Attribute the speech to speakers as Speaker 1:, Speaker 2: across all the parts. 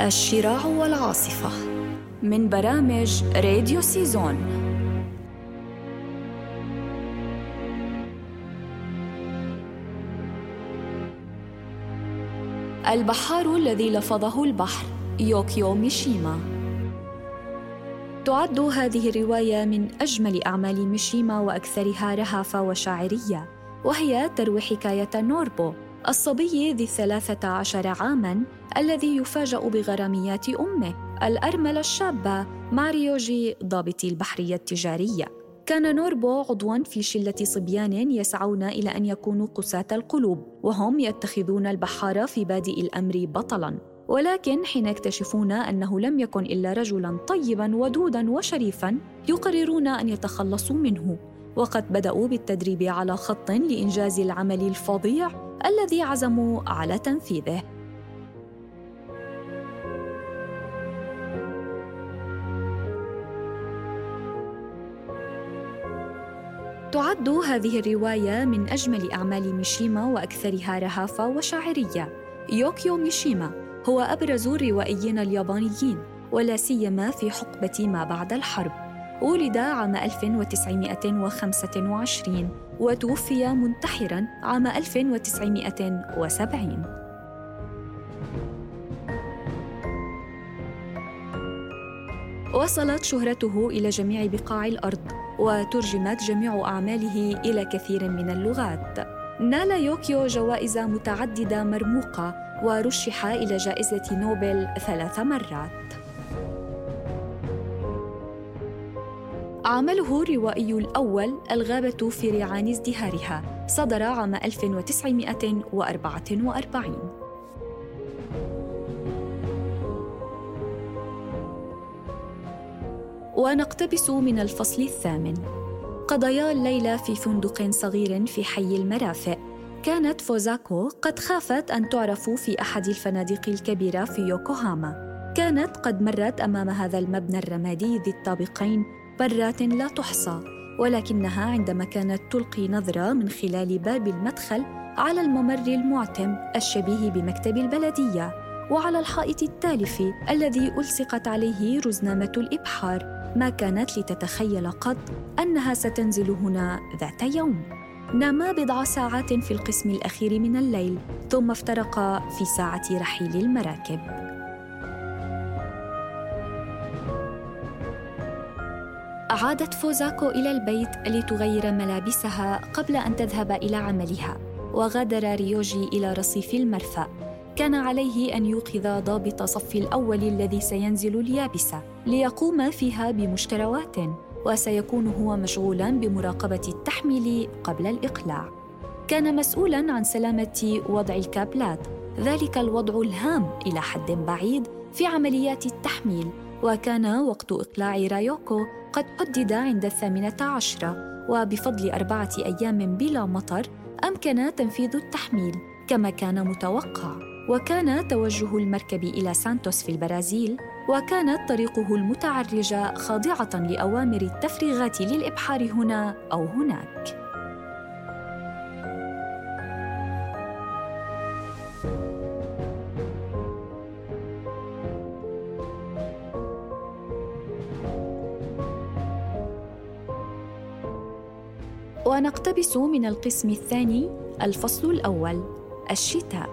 Speaker 1: الشراع والعاصفة من برامج راديو سيزون. البحار الذي لفظه البحر يوكيو ميشيما. تعد هذه الرواية من أجمل أعمال ميشيما وأكثرها رهافة وشاعرية وهي تروي حكاية نوربو. الصبي ذي الثلاثة عشر عاماً الذي يفاجأ بغراميات أمه الأرملة الشابة ماريوجي ضابط البحرية التجارية. كان نوربو عضوا في شلة صبيان يسعون إلى أن يكونوا قساة القلوب وهم يتخذون البحار في بادئ الأمر بطلاً. ولكن حين يكتشفون أنه لم يكن إلا رجلا طيبا ودودا وشريفا يقررون أن يتخلصوا منه. وقد بدأوا بالتدريب على خط لإنجاز العمل الفظيع الذي عزموا على تنفيذه. تعد هذه الرواية من أجمل أعمال ميشيما وأكثرها رهافة وشاعرية. يوكيو ميشيما هو أبرز الروائيين اليابانيين ولا سيما في حقبة ما بعد الحرب. ولد عام 1925 وتوفي منتحرا عام 1970 وصلت شهرته إلى جميع بقاع الأرض وترجمت جميع أعماله إلى كثير من اللغات. نال يوكيو جوائز متعددة مرموقة ورشح إلى جائزة نوبل ثلاث مرات. عمله الروائي الأول الغابة في ريعان ازدهارها صدر عام 1944 ونقتبس من الفصل الثامن. قضيا الليلة في فندق صغير في حي المرافق. كانت فوزاكو قد خافت أن تعرف في أحد الفنادق الكبيرة في يوكوهاما. كانت قد مرت أمام هذا المبنى الرمادي ذي الطابقين برات لا تحصى ولكنها عندما كانت تلقي نظرة من خلال باب المدخل على الممر المعتم الشبيه بمكتب البلدية وعلى الحائط التالف الذي ألصقت عليه رزنامة الإبحار ما كانت لتتخيل قط أنها ستنزل هنا ذات يوم. ناما بضع ساعات في القسم الأخير من الليل ثم افترقا في ساعة رحيل المراكب. عادت فوزاكو إلى البيت لتغير ملابسها قبل أن تذهب إلى عملها وغادر ريوجي إلى رصيف المرفأ. كان عليه أن يوقظ ضابط صف الأول الذي سينزل اليابسة ليقوم فيها بمشتروات وسيكون هو مشغولا بمراقبة التحميل قبل الإقلاع. كان مسؤولا عن سلامة وضع الكابلات ذلك الوضع الهام إلى حد بعيد في عمليات التحميل وكان وقت إقلاع رايوكو قد حدد عند الثامنة عشرة وبفضل أربعة أيام بلا مطر أمكن تنفيذ التحميل كما كان متوقع. وكان توجه المركب إلى سانتوس في البرازيل وكانت طريقه المتعرجة خاضعة لأوامر التفريغات للإبحار هنا أو هناك. ونقتبس من القسم الثاني الفصل الأول الشتاء.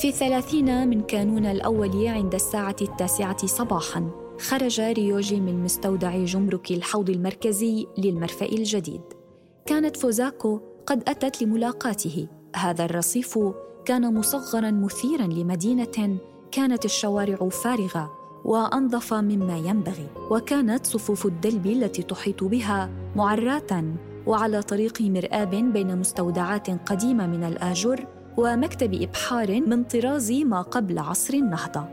Speaker 1: في الثلاثين من كانون الأول عند الساعة التاسعة صباحاً خرج ريوجي من مستودع جمرك الحوض المركزي للمرفأ الجديد. كانت فوزاكو قد أتت لملاقاته. هذا الرصيف كان مصغرا مثيرا لمدينة كانت الشوارع فارغة وأنظف مما ينبغي. وكانت صفوف الدلب التي تحيط بها معراة وعلى طريق مرآب بين مستودعات قديمة من الآجر ومكتب إبحار من طراز ما قبل عصر النهضة.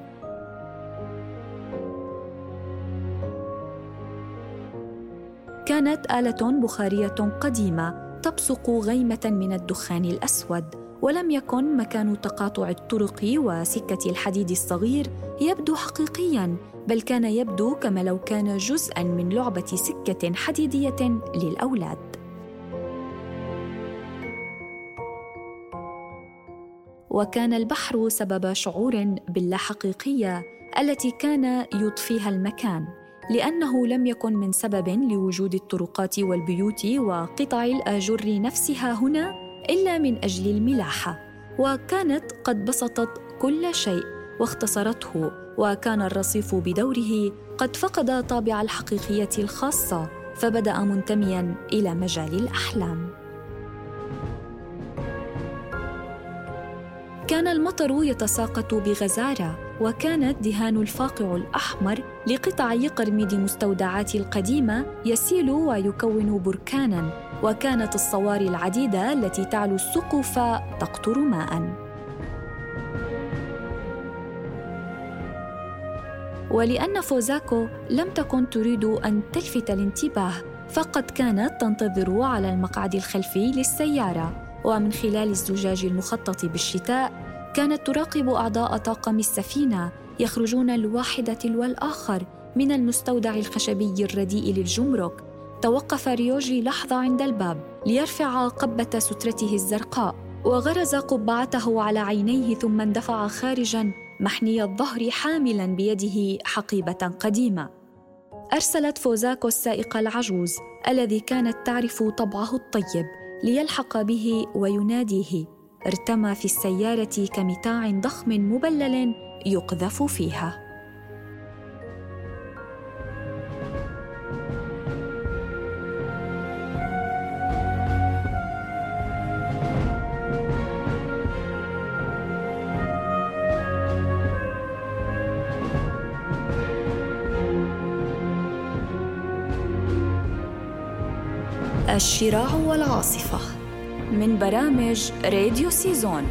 Speaker 1: كانت آلة بخارية قديمة تبصق غيمة من الدخان الأسود ولم يكن مكان تقاطع الطرق وسكة الحديد الصغير يبدو حقيقيا بل كان يبدو كما لو كان جزءا من لعبة سكة حديدية للأولاد. وكان البحر سبب شعور باللاحقيقيه التي كان يضفيها المكان لأنه لم يكن من سبب لوجود الطرقات والبيوت وقطع الأجر نفسها هنا. إلا من أجل الملاحة. وكانت قد بسطت كل شيء واختصرته وكان الرصيف بدوره قد فقد طابع الحقيقية الخاصة فبدأ منتميا إلى مجال الأحلام. كان المطر يتساقط بغزارة وكانت دهان الفاقع الأحمر لقطع قرميد مستودعات القديمة يسيل ويكون بركاناً. وكانت الصواري العديدة التي تعلو السقوف تقطر ماءً. ولأن فوزاكو لم تكن تريد أن تلفت الانتباه فقد كانت تنتظر على المقعد الخلفي للسيارة. ومن خلال الزجاج المخطط بالشتاء كانت تراقب أعضاء طاقم السفينة يخرجون الواحد تلو الآخر من المستودع الخشبي الرديء للجمرك توقف ريوجي لحظة عند الباب ليرفع قبة سترته الزرقاء وغرز قبعته على عينيه ثم اندفع خارجا محني الظهر حاملا بيده حقيبة قديمة. أرسلت فوزاكو السائق العجوز الذي كانت تعرف طبعه الطيب ليلحق به ويناديه. ارتمى في السيارة كمتاع ضخم مبلل يقذف فيها. الشراع والعاصفة من برامج راديو سيزون.